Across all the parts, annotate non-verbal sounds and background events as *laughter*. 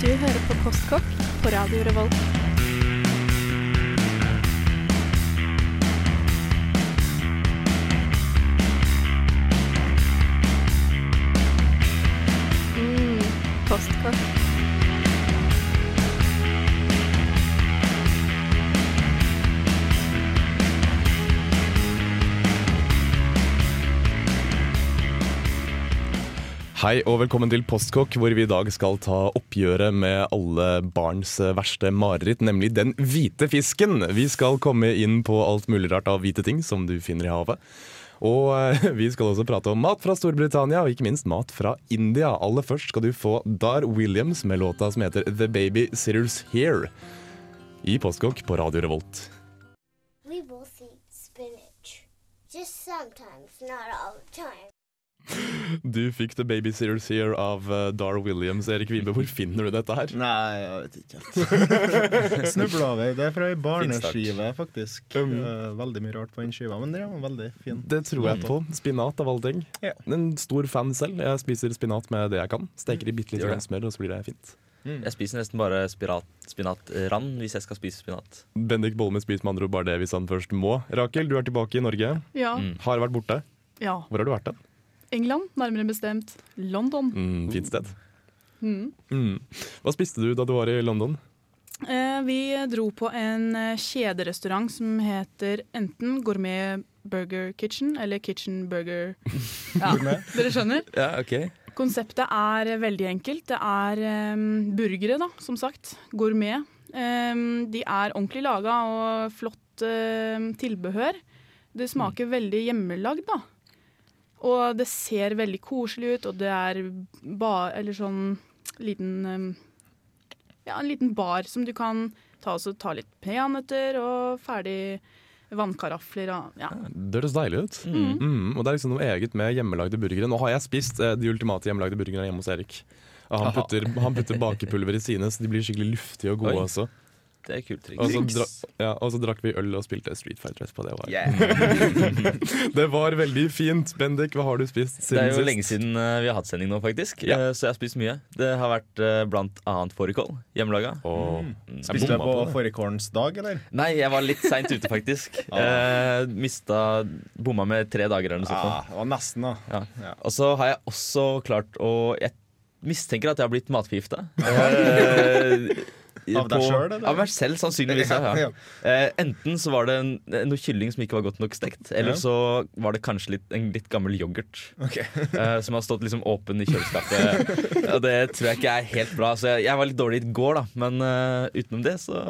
Du hører på Postkokk på Radio Revolt. Hei og velkommen til Postkokk, hvor vi i dag skal ta oppgjøret med alle barns verste mareritt, nemlig den hvite fisken. Vi skal komme inn på alt mulig rart av hvite ting som du finner i havet. Og eh, vi skal også prate om mat fra Storbritannia, og ikke minst mat fra India. Aller først skal du få Dar Williams med låta som heter The Baby Sitters Here. I Postkokk på Radio Revolt. We both eat spinach. Just sometimes, not all the time. *laughs* Du fikk The Babysitter's Here av uh, Dar Williams. Erik Vibe, hvor finner du dette her? Nei, jeg vet ikke helt. *laughs* Snubla over. Det er fra ei barneskive, faktisk. Mm. Eh, veldig mye rart på den skiva, men den er veldig fin. Det tror jeg på. Spinat av alle ting. Ja. En stor fan selv. Jeg spiser spinat med det jeg kan. Steker i bitte litt grann smør, og så blir det fint. Jeg spiser nesten bare spirat, spinatrand hvis jeg skal spise spinat. Bendik Bolme spiser med andre ord bare det hvis han først må. Rakel, du er tilbake i Norge. Ja, Mm. Har vært borte. ja. Hvor har du vært? da? England, nærmere bestemt London. Mm, fint sted. Mm. Mm. Hva spiste du da du var i London? Eh, vi dro på en eh, kjederestaurant som heter enten Gourmet Burger Kitchen eller Kitchen Burger *laughs* Ja, dere skjønner? Ja, ok Konseptet er veldig enkelt. Det er um, burgere, da, som sagt. Gourmet. Um, de er ordentlig laga og flott uh, tilbehør. Det smaker veldig hjemmelagd, da. Og det ser veldig koselig ut, og det er bar eller sånn liten Ja, en liten bar som du kan ta, ta litt peanøtter og ferdig vannkarafler og ja. Det høres deilig ut. Mm. Mm, og det er liksom noe eget med hjemmelagde burgere. Nå har jeg spist eh, de ultimate hjemmelagde burgerne hjemme hos Erik. Han putter, han putter bakepulver i sine, så de blir skikkelig luftige og gode Oi. også. Det er kult Og så, triks. dra, ja, og så drakk vi øl og spilte Street Fighter etterpå. Det var, Yeah. *laughs* det var veldig fint. Bendik, hva har du spist siden sist? Det er jo sist? lenge siden eh, vi har hatt sending nå, faktisk. Ja. Eh, Så jeg har spist mye. Det har vært eh, blant annet fårikål. Hjemmelaga. Mm. Spiste du på på fårikålens dag, eller? Nei, jeg var litt seint ute, faktisk. *laughs* eh, mista Bomma med tre dager eller noe sånt. Ja, det var nesten, da. Ja. Ja. Og så har jeg også klart å Jeg mistenker at jeg har blitt matforgifta. *laughs* Eh, Av deg sjøl? Av meg selv, sannsynligvis. Ja, ja. Eh, enten så var det en, noe kylling som ikke var godt nok stekt, eller Ja. så var det kanskje litt, en litt gammel yoghurt. okay. eh, som har stått liksom åpen i kjøleskapet. Og det tror jeg ikke er helt bra. Så jeg, jeg var litt dårlig i går, da. Men uh, utenom det, så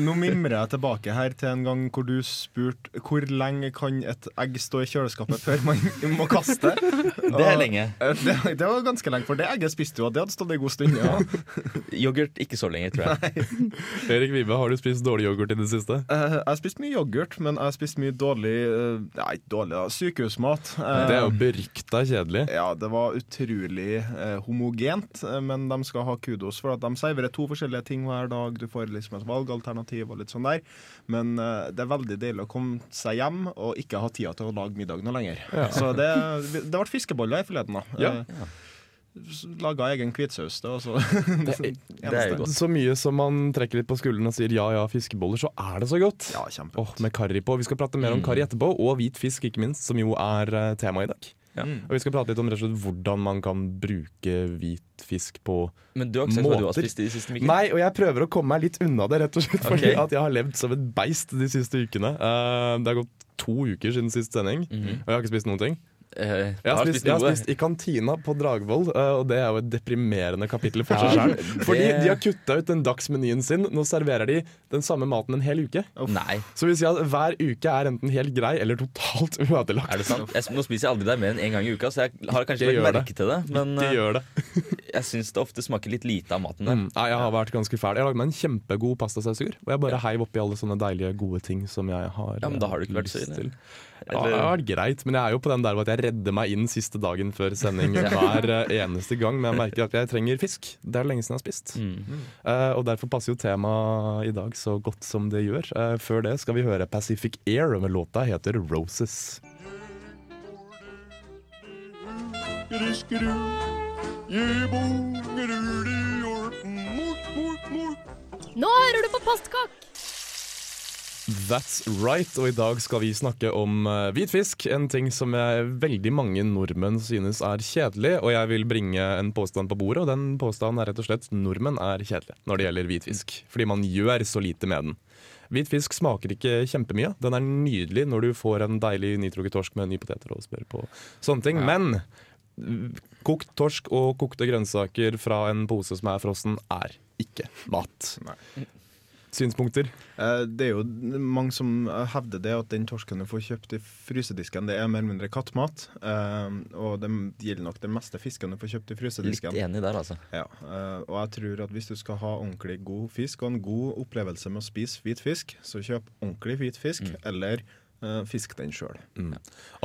Nå mimrer jeg tilbake her til en gang hvor du spurte hvor lenge kan et egg stå i kjøleskapet før man *laughs* må kaste. Det er lenge. Eh, Det, det var ganske lenge, for det egget spiste du, og det hadde stått en god stund. Ja. Yoghurt ikke så lenge, tror jeg. Erik Vibe, har du spist dårlig yoghurt i det siste? Uh, jeg har spist mye yoghurt, men jeg har spist mye dårlig uh, Nei, dårlig, da. Sykehusmat. Uh, Det er jo berykta kjedelig. Ja, det var utrolig eh, homogent, eh, men de skal ha kudos for at de serverer to forskjellige ting hver dag. Du får liksom et valgalternativ og litt sånn der. Men eh, det er veldig deilig å komme seg hjem og ikke ha tida til å lage middag noe lenger. Ja. Så det, det ble fiskeboller i forleden, da. Ja. Eh, Laga egen hvitsaus. Det, så Det *laughs* er jo godt. Så mye som man trekker litt på skuldrene og sier ja ja, fiskeboller, så er det så godt. Ja. Åh, med karri på. Vi skal prate mer om Mm. karri etterpå, og hvit fisk ikke minst, som jo er uh, tema i dag. Ja. Mm. Og vi skal prate litt om rett og slett hvordan man kan bruke hvit fisk på Men du har ikke sett hva du har spist i de siste ukene? Nei, og jeg prøver å komme meg litt unna det, rett og slett fordi Ok. at jeg har levd som et beist de siste ukene. Uh, det har gått to uker siden sist sending, Mhm. og jeg har ikke spist noen ting. Eh, Jeg har, spist, jeg har spist i kantina på Dragvoll, eh, og det er jo et deprimerende kapittel for seg sjøl. Fordi de har kutta ut den dagsmenyen sin. Nå serverer de den samme maten en hel uke. Nei, Så vil si at hver uke er enten helt grei eller totalt *laughs* ødelagt. er det sant? Jeg, nå spiser jeg aldri der mer enn én gang i uka, så jeg har kanskje Ikke lagt gjør det. merke til det. Men De eh, gjør det. *laughs* jeg syns det ofte smaker litt lite av maten der. Mm. Nei, jeg har vært ganske fæl. Jeg har lagd meg en kjempegod pastasauser. Og jeg bare heiv oppi alle sånne deilige, gode ting som jeg har Ja, men da har du ikke vært så lyst ille. til. Ja, det har vært greit, men jeg er jo på den der at jeg redder meg inn siste dagen før sending *laughs* hver eneste gang. Men jeg merker at jeg trenger fisk. Det er lenge siden jeg har spist. Mm. Uh, og derfor passer jo temaet i dag så godt som det gjør. Uh, før det skal vi høre Pacific Air, med låta heter Roses. Nå hører du på Postkokk! That's right, og i dag skal vi snakke om uh, hvitfisk. En ting som jeg, veldig mange nordmenn synes er kjedelig. Og jeg vil bringe en påstand på bordet, og den påstanden er rett og slett nordmenn er kjedelige når det gjelder hvitfisk. Fordi man gjør så lite med den. Hvitfisk smaker ikke kjempemye. Den er nydelig når du får en deilig nitrogetorsk torsk med nypoteter og smør på. Sånne ting. Men mm, kokt torsk og kokte grønnsaker fra en pose som er frossen, er ikke mat. Synspunkter? Eh, Det er jo mange som hevder det at den torsken du får kjøpt i frysedisken, det er mer eller mindre kattmat. Eh, og det gjelder nok den meste fisken du får kjøpt i Litt enig der, altså. Ja, eh, og jeg tror at hvis du skal ha ordentlig god fisk og en god opplevelse med å spise hvit fisk, så kjøp ordentlig hvit fisk, eller eh, fisk den sjøl. Mm.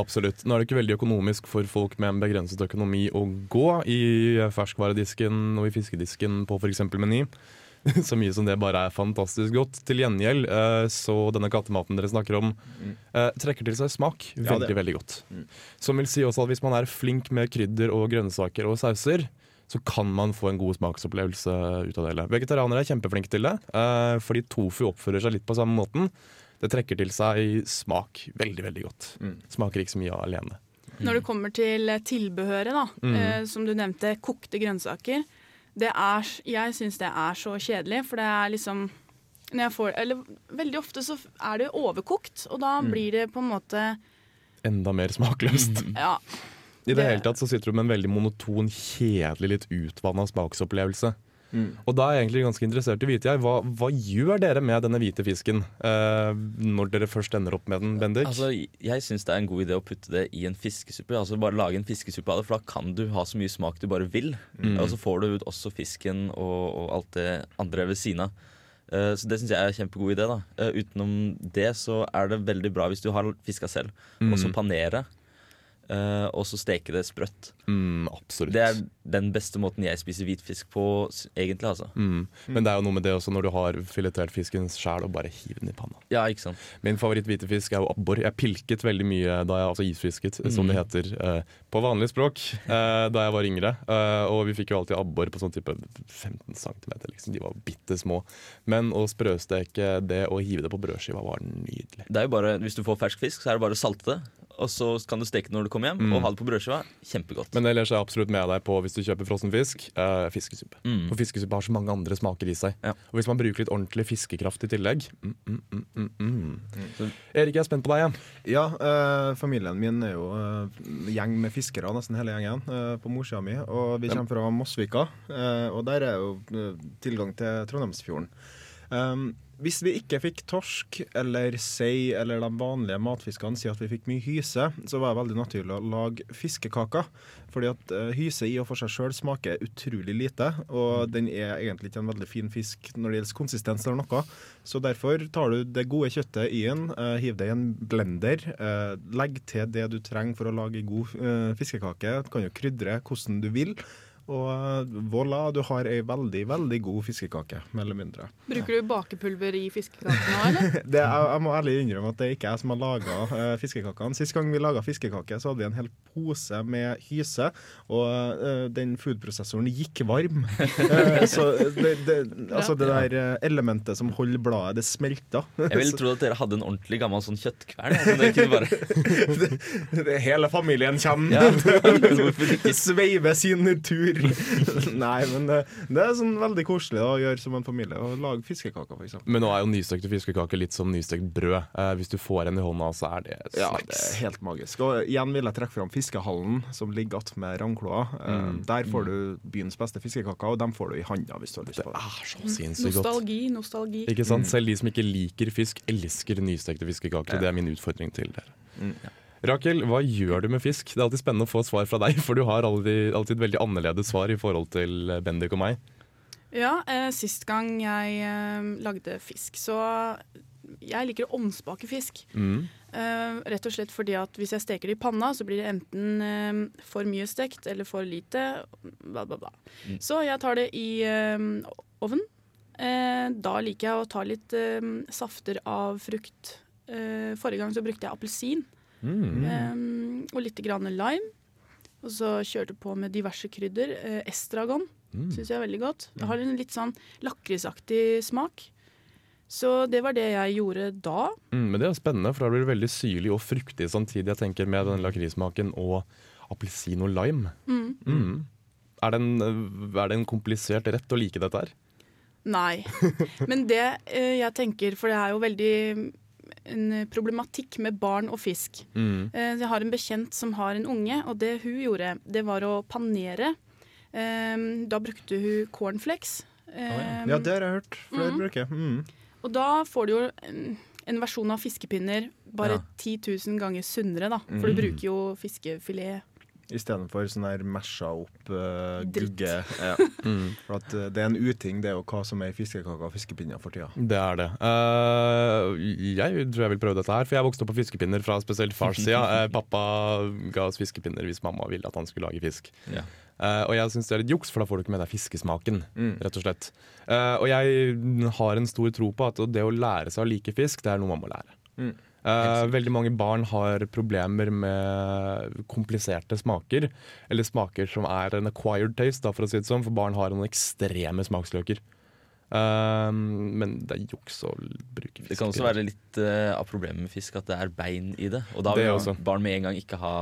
Absolutt. Nå er det ikke veldig økonomisk for folk med en begrenset økonomi å gå i ferskvaredisken og i fiskedisken på f.eks. Meny. *laughs* Så mye som det bare er fantastisk godt. Til gjengjeld, eh, så denne kattematen dere snakker om, eh, trekker til seg smak veldig, ja, veldig godt. Som vil si også at hvis man er flink med krydder og grønnsaker og sauser, så kan man få en god smaksopplevelse ut av det hele. Vegetarianere er kjempeflinke til det, eh, fordi tofu oppfører seg litt på samme måten. Det trekker til seg smak veldig, veldig godt. Smaker ikke så mye alene. Når det kommer til tilbehøret, da, Mm. eh, som du nevnte, kokte grønnsaker. Det er, jeg syns det er så kjedelig, for det er liksom får, eller Veldig ofte så er det overkokt, og da blir det på en måte Enda mer smakløst. Ja. I det Det- hele tatt så sitter du med en veldig monoton, kjedelig, litt utvanna smaksopplevelse. Og da er jeg egentlig ganske interessert i å vite jeg, hva, hva gjør dere med denne hvite fisken eh, når dere først ender opp med den, Bendik? Altså, jeg syns det er en god idé å putte det i en fiskesuppe. Altså Bare lage en fiskesuppe av det, for da kan du ha så mye smak du bare vil. Og så får du ut også fisken og, og alt det andre ved siden av. Eh, så det syns jeg er en kjempegod idé. da Eh, Utenom det så er det veldig bra hvis du har fiska selv, og så panere. Eh, og så steke det sprøtt. mm, absolutt. Det er den beste måten jeg spiser hvitfisk på, egentlig. altså mm. Men det er jo noe med det også når du har filetert fisken sjæl og bare hiver den i panna. Ja, ikke sant Min favoritt-hvite fisk er jo abbor. Jeg pilket veldig mye da jeg altså isfisket, som Mm. det heter uh, på vanlig språk, uh, da jeg var yngre. Og vi fikk jo alltid abbor på sånn type 15 cm, liksom. De var bitte små. Men å sprøsteke det og hive det på brødskiva var nydelig. Det er jo bare, Hvis du får fersk fisk, så er det bare å salte det. Og så kan du steke det når du kommer hjem, og ha det på brødskiva. Kjempegodt. Men ellers er jeg absolutt med deg på hvis du kjøper frossen fisk, uh, fiskesuppe. Mm. For fiskesuppe har så mange andre smaker i seg. Ja. Og hvis man bruker litt ordentlig fiskekraft i tillegg mm, mm, mm, mm, mm. Erik, jeg er spent på deg igjen. Ja, uh, familien min er jo uh, gjeng med fiskere, nesten hele gjengen, eh, på morssida mi. Og vi kommer fra Mosvika, eh, og der er jo eh, tilgang til Trondheimsfjorden. Um, hvis vi ikke fikk torsk eller sei eller de vanlige matfiskene, si at vi fikk mye hyse, så var det veldig naturlig å lage fiskekaker. Fordi at eh, hyse i og for seg sjøl smaker utrolig lite, og den er egentlig ikke en veldig fin fisk når det gjelder konsistens eller noe. Så derfor tar du det gode kjøttet i den, hiver hiv det i en blender, eh, legg til det du trenger for å lage god eh, fiskekake. Du kan jo krydre hvordan du vil. Og uh, voilà, du har ei veldig, veldig god fiskekake, mer eller mindre. Bruker du bakepulver i fiskekakene nå, eller? *laughs* Det, jeg, jeg må ærlig innrømme at det er ikke jeg som har laga uh, fiskekakene. Sist gang vi laga fiskekake, så hadde vi en hel pose med hyse, og uh, den foodprosessoren gikk varm. Uh, *laughs* så det, det, altså det der elementet som holder bladet, det smelta. Jeg ville trodd at dere hadde en ordentlig gammel sånn kjøttkvern. Så kunne bare *laughs* Det- Hele familien kommer. Ja. Sveiver sin tur. *laughs* Nei, men det, det er sånn veldig koselig da, å gjøre som en familie. Å lage fiskekaker, f.eks. Men nå er jo nystekte fiskekaker litt som nystekt brød. Eh, hvis du får en i hånda, så er det Ja, det er helt magisk. Og igjen vil jeg trekke fram Fiskehallen, som ligger attmed Ravnkloa. Eh, Der får du byens beste fiskekaker, og dem får du i handa hvis du har lyst på det. er så sinnssykt godt. Nostalgi, nostalgi. Ikke sant? Selv de som ikke liker fisk, elsker nystekte fiskekaker. Det er min utfordring til dere. Rakel, hva gjør du med fisk? Det er alltid spennende å få svar fra deg, *laughs* for du har alltid, alltid veldig annerledes svar i forhold til eh, Bendik og meg. Ja, eh, sist gang jeg eh, lagde fisk, så jeg liker å omspake fisk. Mm. Eh, rett og slett fordi at hvis jeg steker det i panna, så blir det enten eh, for mye stekt eller for lite. Bla, bla, bla. Så jeg tar det i eh, ovnen. Eh, da liker jeg å ta litt safter av frukt. Eh, forrige gang så brukte jeg appelsin eh, og litt grann lime. Og så kjørte på med diverse krydder. Eh, estragon. Mm. Syns jeg er veldig godt. Det har en litt sånn lakrisaktig smak. Så det var det jeg gjorde da. Mm, men det er spennende, for da blir det veldig syrlig og fruktig samtidig. Jeg tenker Med den lakrissmaken og appelsin og lime. Mm. Mm. Er, det en, er det en komplisert rett å like dette her? Nei. *laughs* Men det eh, jeg tenker, for det er jo veldig en problematikk med barn og fisk. Mm. Eh, jeg har en bekjent som har en unge, og det hun gjorde, det var å panere. Eh, da brukte hun cornflakes. Eh, Ja, det har jeg hørt flere mm. bruke. Mm. Og da får du jo en, en versjon av fiskepinner bare Ja. 10 000 ganger sunnere, da. For du Mm. bruker jo fiskefilet. Istedenfor sånn her mesja opp uh, gugge. Ja. *laughs* Mm. For at uh, det er en uting, det er jo hva som er fiskekaker og fiskepinner for tida. Det er det. Uh, jeg tror jeg vil prøve dette her, for jeg vokste opp på fiskepinner fra spesielt farssida. Uh, *laughs* pappa ga oss fiskepinner hvis mamma ville at han skulle lage fisk. Ja. Uh, og jeg syns det er litt juks, for da får du ikke med deg fiskesmaken. Mm. rett og slett. uh, og jeg har en stor tro på at det å lære seg å like fisk, det er noe man må lære. Mm. Eh, veldig mange barn har problemer med kompliserte smaker, eller smaker som er en acquired taste, da, for å si det sånn, for barn har noen ekstreme smaksløker. Eh, men det er juks å bruke fisk. Det kan også være litt uh, av problemet med fisk at det er bein i det. Og da vil barn med en gang ikke ha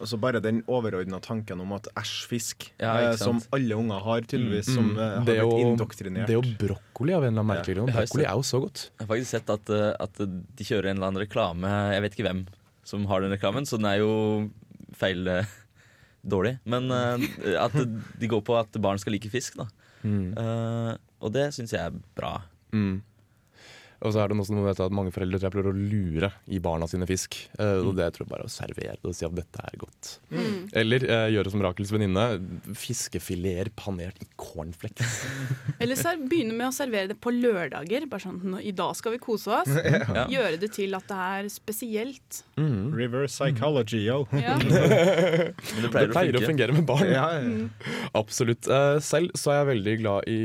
Og så bare den overordna tanken om at æsj, fisk, Ja, eh, som alle unger har, tydeligvis, Mm. som eh, har Det blitt og- indoktrinert. Det og brokkoli av en eller annen merkelig grunn. Brokkoli er jo så godt. Jeg har faktisk sett at, eh, at de kjører en eller annen reklame Jeg vet ikke hvem som har den reklamen, så den er jo feil eh, dårlig. Men uh, at de går på at barn skal like fisk, da. Mm. Uh, og det syns jeg er bra. Mm. Og så er det noe som vet, at mange foreldre tror jeg prøver å lure i barna sine fisk. Eh, og det tror jeg bare å servere det og si at dette er godt. Mm. Eller eh, gjøre som Rakels venninne, fiskefileter panert i cornflakes. *laughs* Eller så begynne med å servere det på lørdager. Bare sånn, I dag skal vi kose oss. *laughs* Ja. Gjøre det til at det er spesielt. Mm. Reverse psychology, yo. Ja. *laughs* det det Det pleier, pleier å å fungere med barn. Ja, ja. Absolutt. Eh, selv så er jeg veldig glad i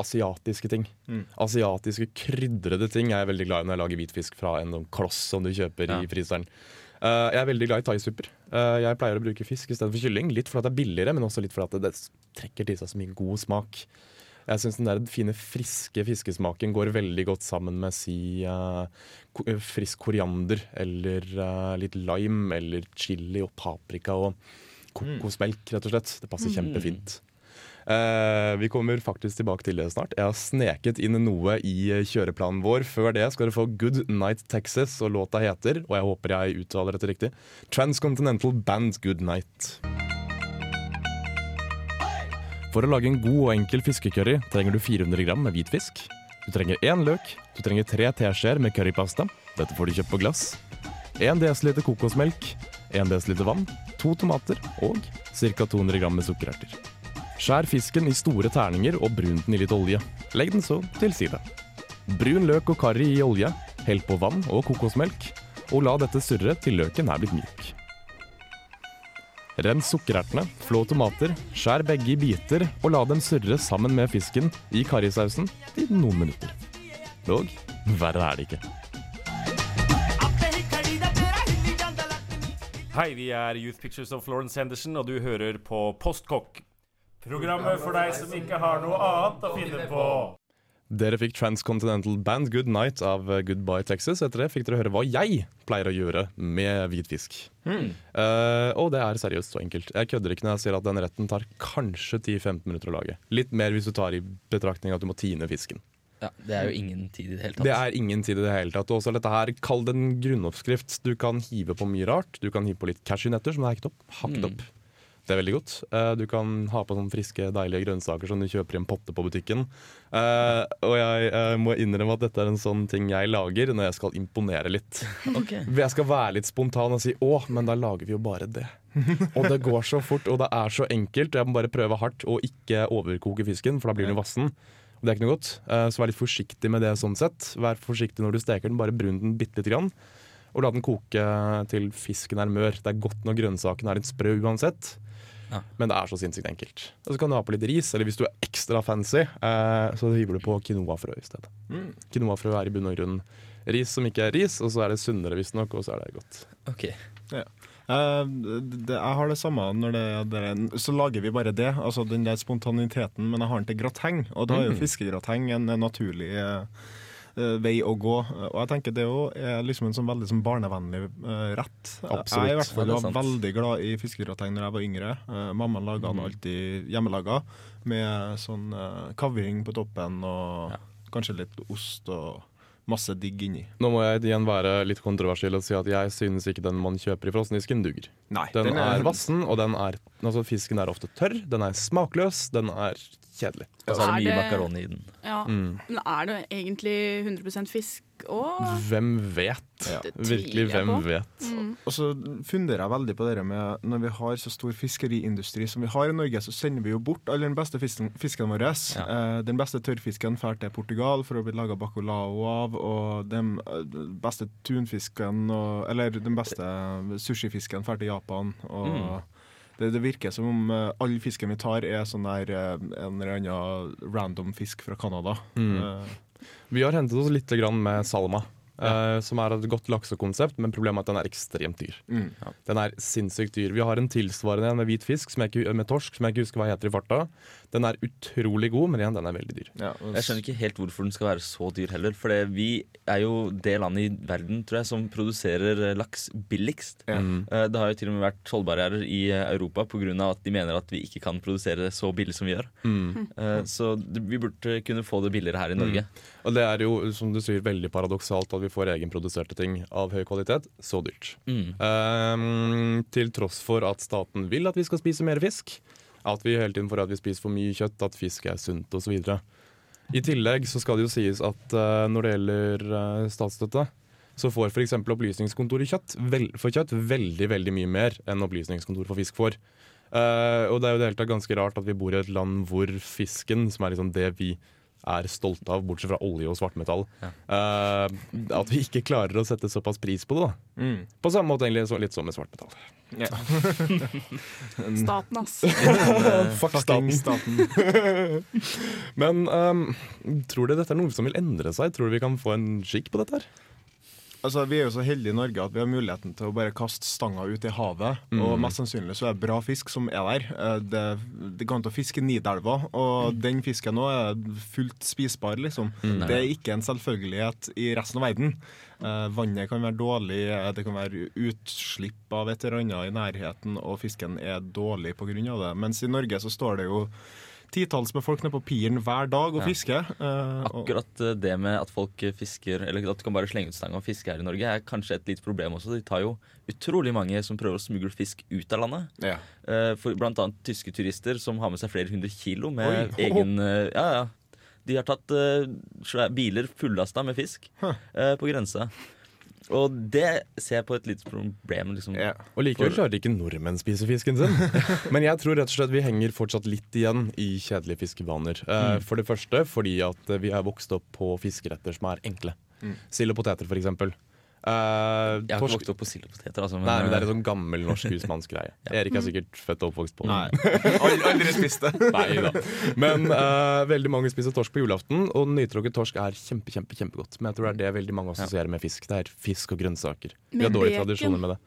asiatiske ting. Mm. Asiatiske krydrede ting Jeg er veldig glad i når jeg lager hvitfisk fra en sånn kloss som du kjøper Ja. i fryseren. Uh, jeg er veldig glad i thaisupper. Uh, jeg pleier å bruke fisk i stedet for kylling. Litt fordi det er billigere, men også litt fordi det, det trekker til seg så mye god smak. Jeg syns den der fine, friske fiskesmaken går veldig godt sammen med si uh, eh, frisk koriander eller uh, litt lime eller chili og paprika og kokosmelk, rett og slett. Det passer kjempefint. Eh, vi kommer faktisk tilbake til det snart. Jeg har sneket inn noe i eh, kjøreplanen vår. Før det skal dere få Good Night Texas, og låta heter, og jeg håper jeg uttaler dette riktig, Transcontinental Band Good Night. For å lage en god og enkel fiskecurry trenger du 400 gram med hvitfisk. Du trenger én løk, du trenger tre teskjeer med currypasta. Dette får du kjøpt på glass. 1 dl kokosmelk, 1 dl vann, to tomater og ca. 200 gram med sukkererter. Skjær fisken i store terninger og brun den i litt olje. Legg den så til side. Brun løk og karri i olje, hell på vann og kokosmelk, og la dette surre til løken er blitt myk. Rens sukkerertene, flå tomater, skjær begge i biter og la dem surre sammen med fisken i karrisausen i noen minutter. Og verre er det ikke. Hei, vi er Youth Pictures of Florence Henderson, og du hører på Postkokk. Programmet for deg som ikke har noe annet å finne på. Dere fikk Transcontinental Band Good Night av Goodbye Texas. Etter det fikk dere høre hva jeg pleier å gjøre med hvitfisk. Eh, og det er seriøst så enkelt. Jeg kødder ikke når jeg sier at den retten tar kanskje 10-15 minutter å lage. Litt mer hvis du tar i betraktning at du må tine fisken. Ja, det er jo ingen tid i det hele tatt. Det er ingen tid i det hele tatt. Og også dette her, Kall det en grunnoppskrift. Du kan hive på mye rart. Du kan hive på litt cashewnøtter som er hekket opp. Hakket Mm. opp. Det er veldig godt. Eh, Du kan ha på sånne friske, deilige grønnsaker som du kjøper i en potte på butikken. Eh, og jeg eh, må innrømme at dette er en sånn ting jeg lager når jeg skal imponere litt. *laughs* Okay. Jeg skal være litt spontan og si 'å, men da lager vi jo bare det'. *laughs* og det går så fort, og det er så enkelt. Jeg må bare prøve hardt og ikke overkoke fisken, for da blir den vassen. Og det er ikke noe godt. Så vær litt forsiktig med det sånn sett. Vær forsiktig når du steker den, bare brun den bitte lite grann. Og la den koke til fisken er mør. Det er godt når grønnsakene er litt sprø uansett. Ja. Men det er så sinnssykt enkelt. Og så kan du ha på litt ris, eller hvis du er ekstra fancy, eh, så hiver du på quinoafrø i stedet. Mm. Quinoafrø er i bunn og grunn ris som ikke er ris, og så er det sunnere visstnok, og så er det godt. Ok. Jeg Uh, det, jeg har det samme når det, det Så lager vi bare det, altså den der spontaniteten, men jeg har den til grateng. Og da er jo fiskegrateng en naturlig eh, eh, vei å gå. Og jeg tenker det er liksom en sånn veldig sånn barnevennlig eh, rett. Absolutt. Jeg i hvert fall Ja, var veldig glad i fiskegrateng når jeg var yngre. Uh, mamma laga den alltid hjemmelaga, med sånn uh, kavring på toppen og kanskje litt ost og masse digg inni. Nå må jeg igjen være litt kontroversiell og si at jeg synes ikke den man kjøper i frossendisken duger. Nei, Den er vassen, og den er, altså fisken er ofte tørr, den er smakløs, den er kjedelig. Og så er det Er mye makaroni i den. Ja. Mm. Men er det egentlig 100% fisk òg? Hvem vet? Ja. Virkelig, hvem vet? vet? Og så funderer jeg veldig på det med Når vi har så stor fiskeriindustri som vi har i Norge, så sender vi jo bort all den beste fisken, fisken vår. Eh, den beste tørrfisken drar til Portugal for å bli laga bacalao av, og den eh, beste tunfisken og, Eller den beste sushifisken drar til Japan. Og det, det virker som om uh, all fisken vi tar, er sånn der uh, en eller annen random fisk fra Canada. Eh, Vi har hentet oss litt med salma. Eh, som er et godt laksekonsept, men problemet er at den er ekstremt dyr. Mm. Den er sinnssykt dyr. Vi har en tilsvarende en med hvit fisk, som jeg ikke, med torsk, som jeg ikke husker hva heter i farta. Den er utrolig god, men igjen, den er veldig dyr. ja, og Jeg skjønner ikke helt hvorfor den skal være så dyr heller. For vi er jo det landet i verden tror jeg, som produserer eh, laks billigst. Ja. Mm. Eh, Det har jo til og med vært tollbarrierer i Europa pga. at de mener at vi ikke kan produsere så billig som vi gjør. Mm. Eh, Så vi burde kunne få det billigere her i Norge. Og det er jo, som du sier, veldig paradoksalt at vi får egenproduserte ting av høy kvalitet så dyrt. Mm. Um, til tross for at staten vil at vi skal spise mer fisk. At vi hele tiden får at vi spiser for mye kjøtt, at fisk er sunt osv. I tillegg så skal det jo sies at uh, når det gjelder uh, statsstøtte, så får f.eks. Opplysningskontoret kjøtt, vel, for kjøtt veldig veldig mye mer enn Opplysningskontoret for fisk får. Uh, og det er jo det hele tatt ganske rart at vi bor i et land hvor fisken, som er liksom det vi er stolte av, bortsett fra olje og svartmetall, eh, at vi ikke klarer å sette såpass pris på det. da. mm. På samme måte egentlig så, litt som med svartmetall. ja. *laughs* Staten, ass. *laughs* *laughs* Fuck Fucking staten. Men um, tror du dette er noe som vil endre seg? Tror du vi kan få en skikk på dette? her? Altså, Vi er jo så heldige i Norge at vi har muligheten til å bare kaste stanga ut i havet. Og mest sannsynlig så er det bra fisk som er der. Eh, Det, det går an til å fiske Nidelva, og den fisken nå er fullt spisbar, liksom. Det er ikke en selvfølgelighet i resten av verden. Eh, vannet kan være dårlig, eh, det kan være utslipp av et eller annet i nærheten, og fisken er dårlig pga. det. Mens i Norge så står det jo titalls med folk nede på piren hver dag og fisker. eh, Akkurat eh, det med at folk fisker, eller at du kan bare slenge ut stanga og fiske her i Norge, er kanskje et lite problem også. De tar jo utrolig mange som prøver å smugle fisk ut av landet. Ja. Eh, For blant annet tyske turister som har med seg flere hundre kilo med Oi. egen eh, Ja, ja. De har tatt eh, biler fullasta med fisk eh, på grensa. Og det ser jeg på et lite problem. Liksom. Ja. Og likevel klarer ikke nordmenn spise fisken sin. *laughs* Men jeg tror rett og slett vi henger fortsatt litt igjen i kjedelige fiskevaner. Mm. For det første fordi at eh, vi er vokst opp på fiskeretter som er enkle. Sild og poteter, for eksempel. Eh, Jeg har ikke vokst opp på sild og poteter. Altså, men, Nei, men det er eh, en sånn gammel norsk husmannsgreie. *laughs* Erik er sikkert født og oppvokst på Nei. Aldri, spist det. *laughs* Nei da. Men uh, veldig mange spiser torsk på julaften, og nytråkket torsk er kjempe, kjempe, kjempegodt. Men jeg tror det er det veldig mange assosierer med fisk. Det er fisk og grønnsaker. Vi har dårlige tradisjoner med det.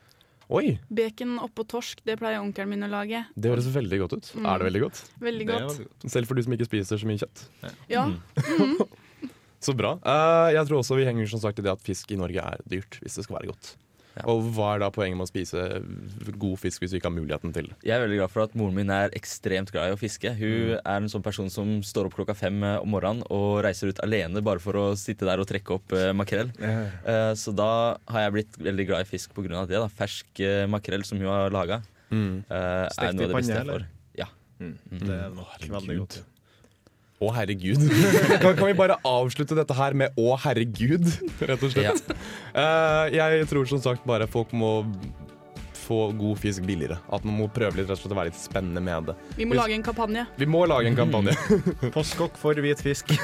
Oi, Bacon oppå torsk, det pleier onkelen min å lage. det høres veldig godt ut. Er det veldig godt? Veldig godt. Selv for du som ikke spiser så mye kjøtt. Ja. Så bra. Uh, jeg tror også vi henger som sagt i det at fisk i Norge er dyrt hvis det skal være godt. Ja. Og hva er da poenget med å spise god fisk hvis du ikke har muligheten til det? Jeg er veldig glad for at moren min er ekstremt glad i å fiske. Hun er en sånn person som står opp klokka fem eh, om morgenen og reiser ut alene bare for å sitte der og trekke opp eh, makrell. Eh, så da har jeg blitt veldig glad i fisk pga. det. da Fersk eh, makrell som hun har laga, Mm. er Stekt i panne, eller? Ja. Det er nok veldig godt. Å, herregud. *laughs* kan, kan vi bare avslutte dette her med 'å, herregud', rett og slett? Eh, jeg tror som sagt bare folk må få god fisk billigere. At man må prøve litt rett og slett å være litt spennende med det. Vi må lage en kampanje. Vi må lage en kampanje. *laughs* Postkokk for hvit fisk. *laughs*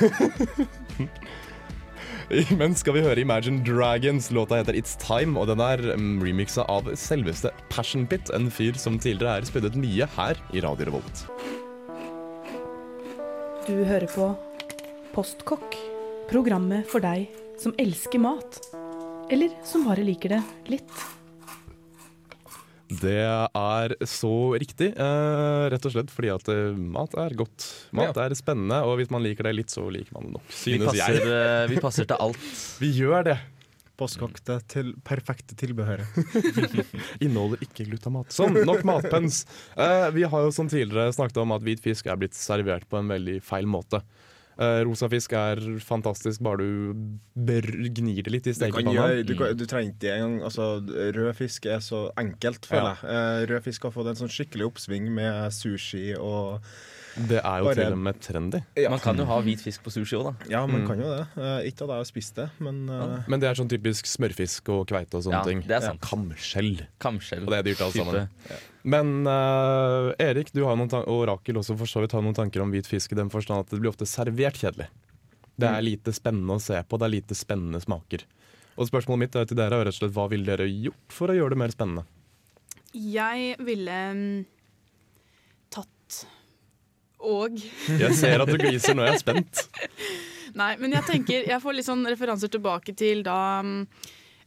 Men skal vi høre Imagine Dragons. Låta heter It's Time, og den er mm, remixa av selveste Passion Pit, en fyr som tidligere er spyddet mye her i Radio Revolt. Du hører på Postkokk. Programmet for deg som elsker mat. Eller som bare liker det litt. Det er så riktig, eh, rett og slett fordi at eh, mat er godt. Mat er spennende, og hvis man liker det litt, så liker man det nok, Vi passer, jeg. eh, vi passer til alt. *laughs* Vi gjør det. Postkokk, til perfekte tilbehøret. *laughs* Inneholder ikke glutamat. Sånn, nok matpens. Eh, vi har jo som tidligere snakket om at hvit fisk er blitt servert på en veldig feil måte. Eh, rosa fisk er fantastisk bare du gnir det litt i stekepanna. Du, du, kan, du trenger ikke engang altså, Rød fisk er så enkelt, føler Ja. jeg. Eh, rød fisk har fått en sånn skikkelig oppsving med sushi og Det er jo Bare- til og med trendy. Ja. Man kan jo ha hvit fisk på sushi òg, da. Ja, man Mm. kan jo det. Eh, ikke at jeg har spist det, men eh, Men det er sånn typisk smørfisk og kveite og sånne Ja, ting. det er sant. Kamskjell. Kamskjell. Og det er dyrt alt sammen. Men uh, Erik, du har noen og Rakel også for så vidt har noen tanker om hvit fisk i den forstand at det blir ofte servert kjedelig. Det er lite spennende å se på, det er lite spennende smaker. Og spørsmålet mitt er til dere er rett og slett hva ville dere gjort for å gjøre det mer spennende? Jeg ville mm, tatt og Jeg ser at du gliser nå, jeg er spent. *laughs* Nei, men jeg tenker Jeg får litt sånn referanser tilbake til da um,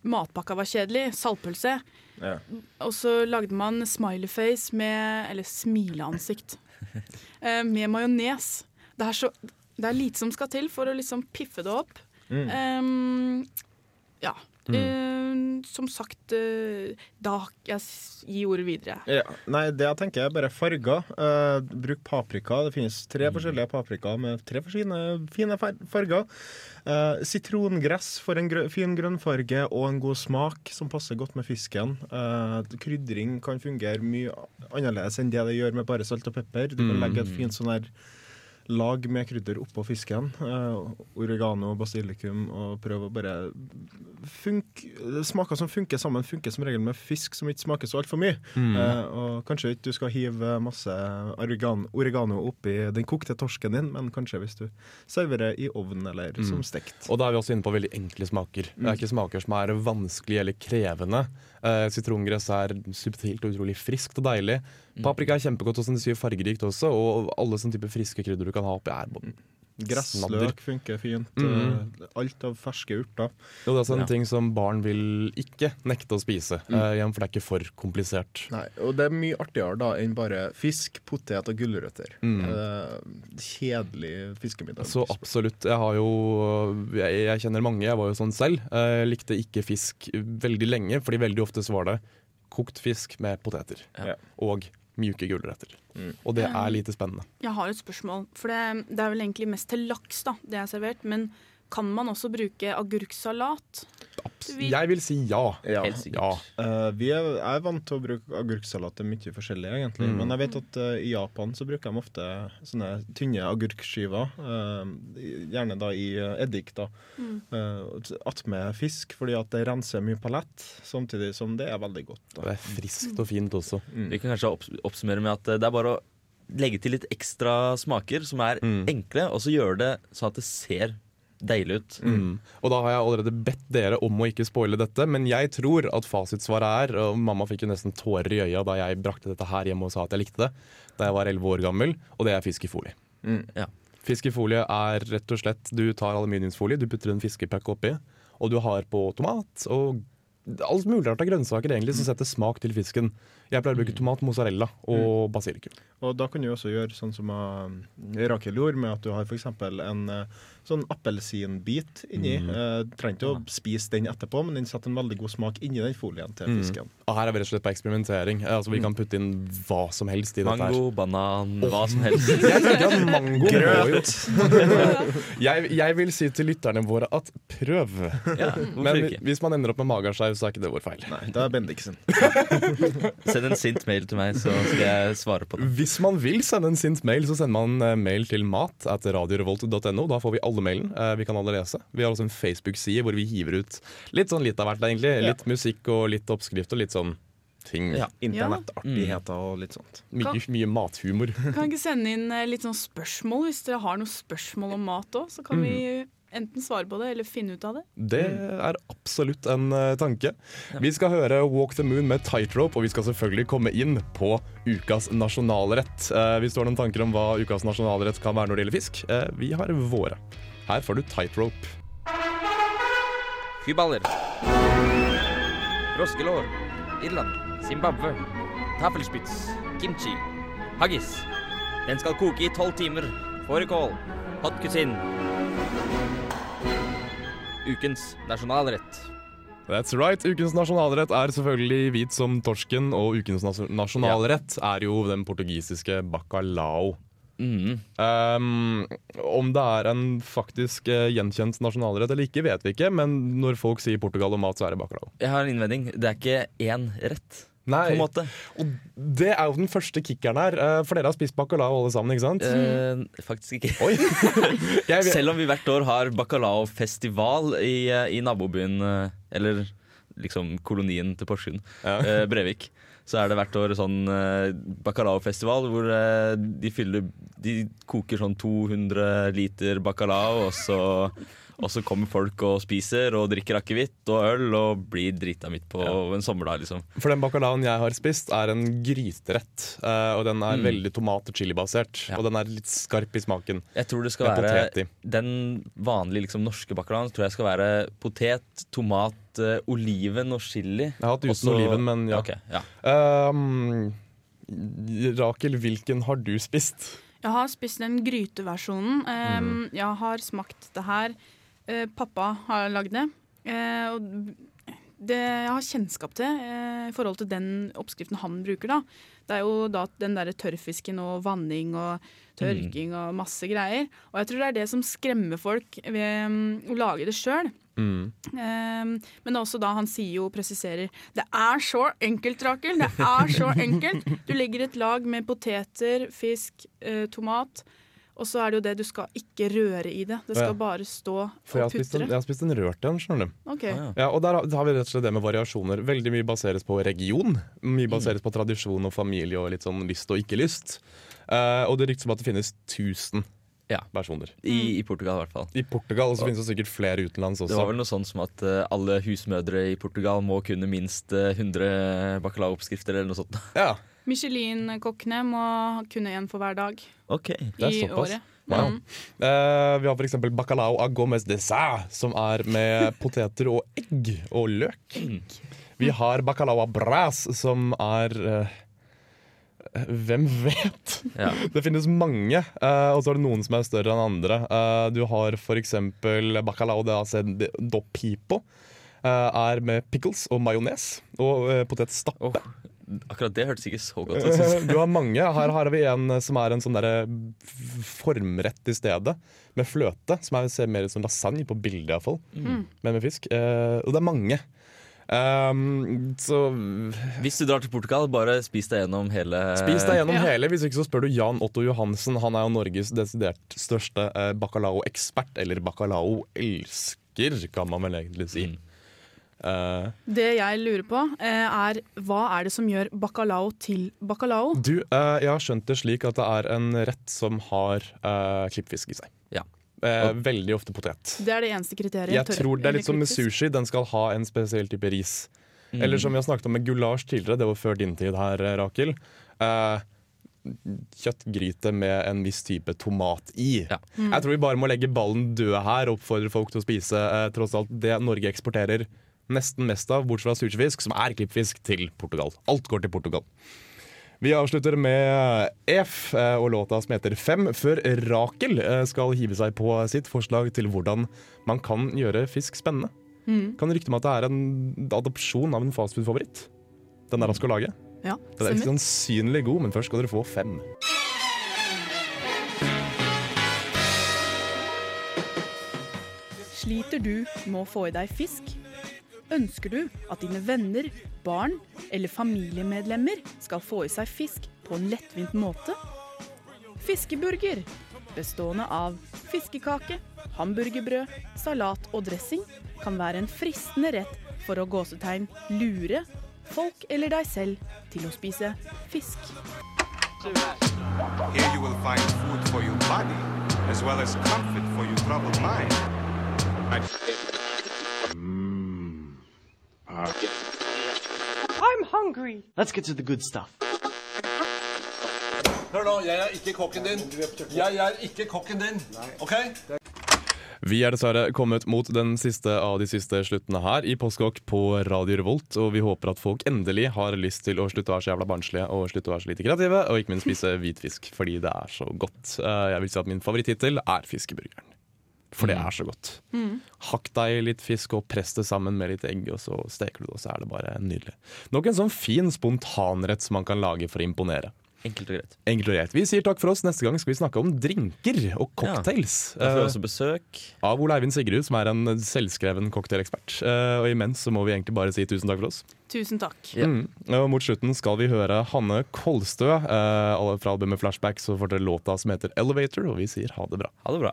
matpakka var kjedelig. Saltpølse. ja. Og så lagde man smileyface med Eller smileansikt. Uh, *laughs* med majones. Det, er så- det er lite som skal til for å liksom piffe det opp. Mm. Um, ja. Eh, som sagt eh, Da Jeg gir ordet videre. Ja, nei, det jeg tenker er bare farger. Uh, bruk paprika. Det finnes tre Mm. forskjellige paprika med tre forskjellige fine farger. Uh, sitrongress for en grø fin grønnfarge og en god smak som passer godt med fisken. Uh, krydring kan fungere mye annerledes enn det det gjør med bare salt og pepper. Du kan Mm. legge et fint sånn her lag med krydder oppå fisken. Eh, oregano, basilikum, og prøve å bare funke Smaker som funker sammen, funker som regel med fisk som ikke smaker så altfor mye. Mm. Eh, og kanskje ikke du skal hive masse oregano, oppi den kokte torsken din, men kanskje hvis du serverer i ovnen eller som stekt. Og da er vi også inne på veldig enkle smaker. Det er ikke smaker som er vanskelige eller krevende. Uh, Sitrongress er subtilt og utrolig friskt og deilig. Paprika er kjempegodt og som du sier fargerikt også, og alle sånne type friske krydder du kan ha oppi her. snadder. Gressløk funker fint. Mm. eh, alt av ferske urter. Jo, det er også en Ja. ting som barn vil ikke nekte å spise, eh, for det er ikke for komplisert. Nei, og det er mye artigere da enn bare fisk, potet og gulrøtter. Mm. Eh, kjedelig fiskemiddag. Så absolutt. Jeg har jo jeg, jeg kjenner mange, jeg var jo sånn selv. Jeg likte ikke fisk veldig lenge, fordi veldig ofte så var det kokt fisk med poteter. Ja. Og mjuke gulrøtter. Mm. Og det er lite spennende. Jeg har et spørsmål. For det, det er vel egentlig mest til laks da, det er servert. Men kan man også bruke agurksalat? Vi- Jeg vil si ja. Ja. Helt sikkert. Ja. Uh, vi er, er vant til å bruke agurksalat til mye forskjellig, egentlig. Mm. Men jeg vet at uh, i Japan så bruker de ofte sånne tynne agurkskiver. Uh, gjerne da i eddik, da. Mm. Uh, Attmed fisk, fordi at det renser mye palett, samtidig som det er veldig godt. Det er friskt og fint også. Mm. Vi kan kanskje opps- oppsummere med at det er bare å legge til litt ekstra smaker som er Mm. enkle, og så gjøre det sånn at det ser deilig ut. Mm. Og da har jeg allerede bedt dere om å ikke spoile dette, men jeg tror at fasitsvaret er Og mamma fikk jo nesten tårer i øya da jeg brakte dette her hjemme og sa at jeg likte det da jeg var 11 år gammel, og det er fisk i folie. Mm. Ja. Fisk i folie er rett og slett Du tar aluminiumsfolie, du putter en fiskepakke oppi, og du har på tomat og alt mulig rart av grønnsaker egentlig som setter smak til fisken. Jeg pleier å bruke tomat, mozzarella og basilikum. Og da kan du også gjøre sånn som uh, Rakel gjorde, med at du har f.eks. en eh, sånn appelsinbit inni. Mm. Uh, trenger ikke å spise den etterpå, men den setter en veldig god smak inni den folien til Mm. fisken. Og her er vi rett og slett på eksperimentering. Eh, Altså Vi kan putte inn hva som helst i dette her. Mango, banan, hva som helst. *laughs* Jeg tenker at mango må jo *laughs* jeg, jeg vil si til lytterne våre at prøv. Ja, Men hvis man ender opp med mageskeiv, så er ikke det vår feil. Nei, det er Bendiksen. *laughs* Send en sint mail til meg, så skal jeg svare på det. Hvis man vil sende en sint mail, så sender man eh, mail til mat at radiorevolt.no. Da får vi alle mailen. Eh, Vi kan alle lese. Vi har også en Facebook-side hvor vi hiver ut litt sånn litt av hvert, egentlig. Ja. Litt musikk og litt oppskrift og litt sånn ting. Ja. Internettartigheter og litt sånt. Mye, mye mathumor. Kan ikke sende inn eh, litt sånn spørsmål hvis dere har noen spørsmål om mat òg. Så kan vi enten svare på det eller finne ut av det. Det er absolutt en eh, tanke. Vi skal høre Walk the Moon med Tightrope, og vi skal selvfølgelig komme inn på ukas nasjonalrett. Eh, hvis du har noen tanker om hva ukas nasjonalrett kan være når det gjelder fisk, eh, vi har våre. Her får du Tightrope. Fyballer. Froskelår. Irland, Zimbabwe, tafelspitz, kimchi, haggis. Den skal koke i tolv timer. Fårikål, hot cuisine. Ukens nasjonalrett. That's right. Ukens nasjonalrett er selvfølgelig hvit som torsken, og ukens nas nasjonalrett er jo den portugisiske bacalao. Mm. Um, om det er en faktisk uh, gjenkjent nasjonalrett eller ikke, vet vi ikke, men når folk sier Portugal og mat, så er det bacalao. Jeg har en innvending. Det er ikke én rett, Nei, på en måte. og det er jo den første kickeren her, eh, for dere har spist bacalao alle sammen, ikke sant? Eh, faktisk ikke. *laughs* Jeg Selv om vi hvert år har bacalao-festival i, eh, i nabobyen, eh, eller liksom kolonien til Porsgrunn, Ja. eh, Brevik, så er det hvert år sånn eh, bacalao-festival hvor de fyller De koker sånn 200 liter bacalao, og så, og så kommer folk og spiser og drikker akevitt og øl og blir drita midt på en sommerdag, liksom. For den bacalaoen jeg har spist, er en gryterett. eh, og den er Mm. veldig tomat- og chilibasert. Ja. Og den er litt skarp i smaken. Jeg tror det skal Med være potet i. Den vanlige liksom, norske bacalaoen tror jeg skal være potet, tomat, eh, oliven og chili. Jeg har hatt uten Også, oliven, men ja. Okay, ja. Um, Rakel, hvilken har du spist? Jeg har spist den gryteversjonen. Um, Mm. Jeg har smakt det her. Eh, pappa har lagd det. Eh, og det jeg har kjennskap til eh, i forhold til den oppskriften han bruker, da, det er jo da den derre tørrfisken og vanning og tørking og masse greier. Og jeg tror det er det som skremmer folk ved um, å lage det sjøl. Mm. Um, men også da han sier jo, presiserer Det er så enkelt, Rakel! Det er så enkelt! Du legger et lag med poteter, fisk, eh, tomat, og så er det jo det du skal ikke røre i det. Det skal Ja. bare stå For og putre. jeg har spist en rørt en, skjønner du. Ok. Ah, ja. Ja, og der har- har vi rett og slett det med variasjoner. Veldig mye baseres på region. Mye baseres på tradisjon og familie og litt sånn lyst og ikke lyst. Uh, og det ryktes om at det finnes 1000 Ja. versjoner. I, I Portugal, i hvert fall. I Portugal Og så finnes det sikkert flere utenlands også. Det var vel noe sånn som at uh, alle husmødre i Portugal må kunne minst uh, 100 bacalao-oppskrifter eller noe sånt. Ja, Michelin-kokkene må kunne én for hver dag Ok. det er i såpass. året. Wow. Mm. Uh, vi har f.eks. bacalao a gomez de sa, som er med *laughs* poteter og egg og løk. Vi har bacalao a bras, som er uh, Hvem vet? Ja. *laughs* Det finnes mange, uh, og så er det noen som er større enn andre. Uh, du har f.eks. bacalao de ace do pipo. Uh, er med pickles og majones og uh, potetstappe. Åh, akkurat det hørtes ikke så godt ut. Du har mange. Her, har vi en som er en sånn der formrett i stedet, med fløte. Som er, ser mer ut som lasagne på bildet, iallfall. Mm. Men med fisk. Eh, og det er mange. Um, så Hvis du drar til Portugal, bare spis deg gjennom hele spis deg gjennom Ja. hele. Hvis ikke så spør du Jan Otto Johansen. Han er jo Norges desidert største eh, bacalao-ekspert. Eller bacalao-elsker, kan man vel egentlig si. Mm. Eh, Det jeg lurer på, eh, er hva er det som gjør bacalao til bacalao? du, uh, jeg har skjønt det slik at det er en rett som har uh, klippfisk i seg. Ja. Uh, veldig ofte potet. Det er det eneste kriteriet. Jeg tror det er litt som med sushi. Den skal ha en spesiell type ris. Mm. Eller som vi har snakket om med gulasj tidligere, det var før din tid her, Rakel. Uh, kjøttgryte med en viss type tomat i. Ja. Jeg tror vi bare må legge ballen død her og oppfordre folk til å spise eh, tross alt det Norge eksporterer nesten mest av, bortsett fra sushifisk, som er klippfisk, til Portugal. Alt går til Portugal. Vi avslutter med EF eh, og låta som heter Fem, før Rakel eh, skal hive seg på sitt forslag til hvordan man kan gjøre fisk spennende. Mm. Kan rykte om at det er en adopsjon av en fastfood-favoritt. Den er han skal lage. Ja, Den er ikke sannsynlig god, men først skal dere få fem. Sliter du med å få i deg fisk? Ønsker du at dine venner, barn eller familiemedlemmer skal få i seg fisk på en lettvint måte? Fiskeburger, bestående av fiskekake, hamburgerbrød, salat og dressing, kan være en fristende rett for å gåsetegn lure folk eller deg selv til å spise fisk. Here you will find food for your body, as well as comfort for your troubled mind. I'm hungry. Let's get to the good stuff. Hør nå, jeg er ikke kokken din. Jeg er ikke kokken din. OK? Vi er dessverre kommet mot den siste av de siste sluttene her i Postkokk på Radio Revolt, og vi håper at folk endelig har lyst til å slutte å være så jævla barnslige og slutte å være så lite kreative, og ikke minst spise *laughs* hvitfisk fordi det er så godt. Eh, Jeg vil si at min favorittittel er fiskeburgeren. For det er så godt. Mm. Hakk deg litt fisk og press det sammen med litt egg, og så steker du det, og så er det bare nydelig. Nok en sånn fin spontanrett som man kan lage for å imponere. Enkelt og greit. Enkelt og greit. Vi sier takk for oss. Neste gang skal vi snakke om drinker og cocktails. Da får vi Eh, også besøk. av Ole Eivind Sigrud, som er en selvskreven cocktailekspert. Eh, og imens så må vi egentlig bare si tusen takk for oss. Tusen takk. Mm. Og mot slutten skal vi høre Hanne Kolstø eh, fra albumet Flashback. Så får dere låta som heter Elevator, og vi sier ha det bra. Ha det bra.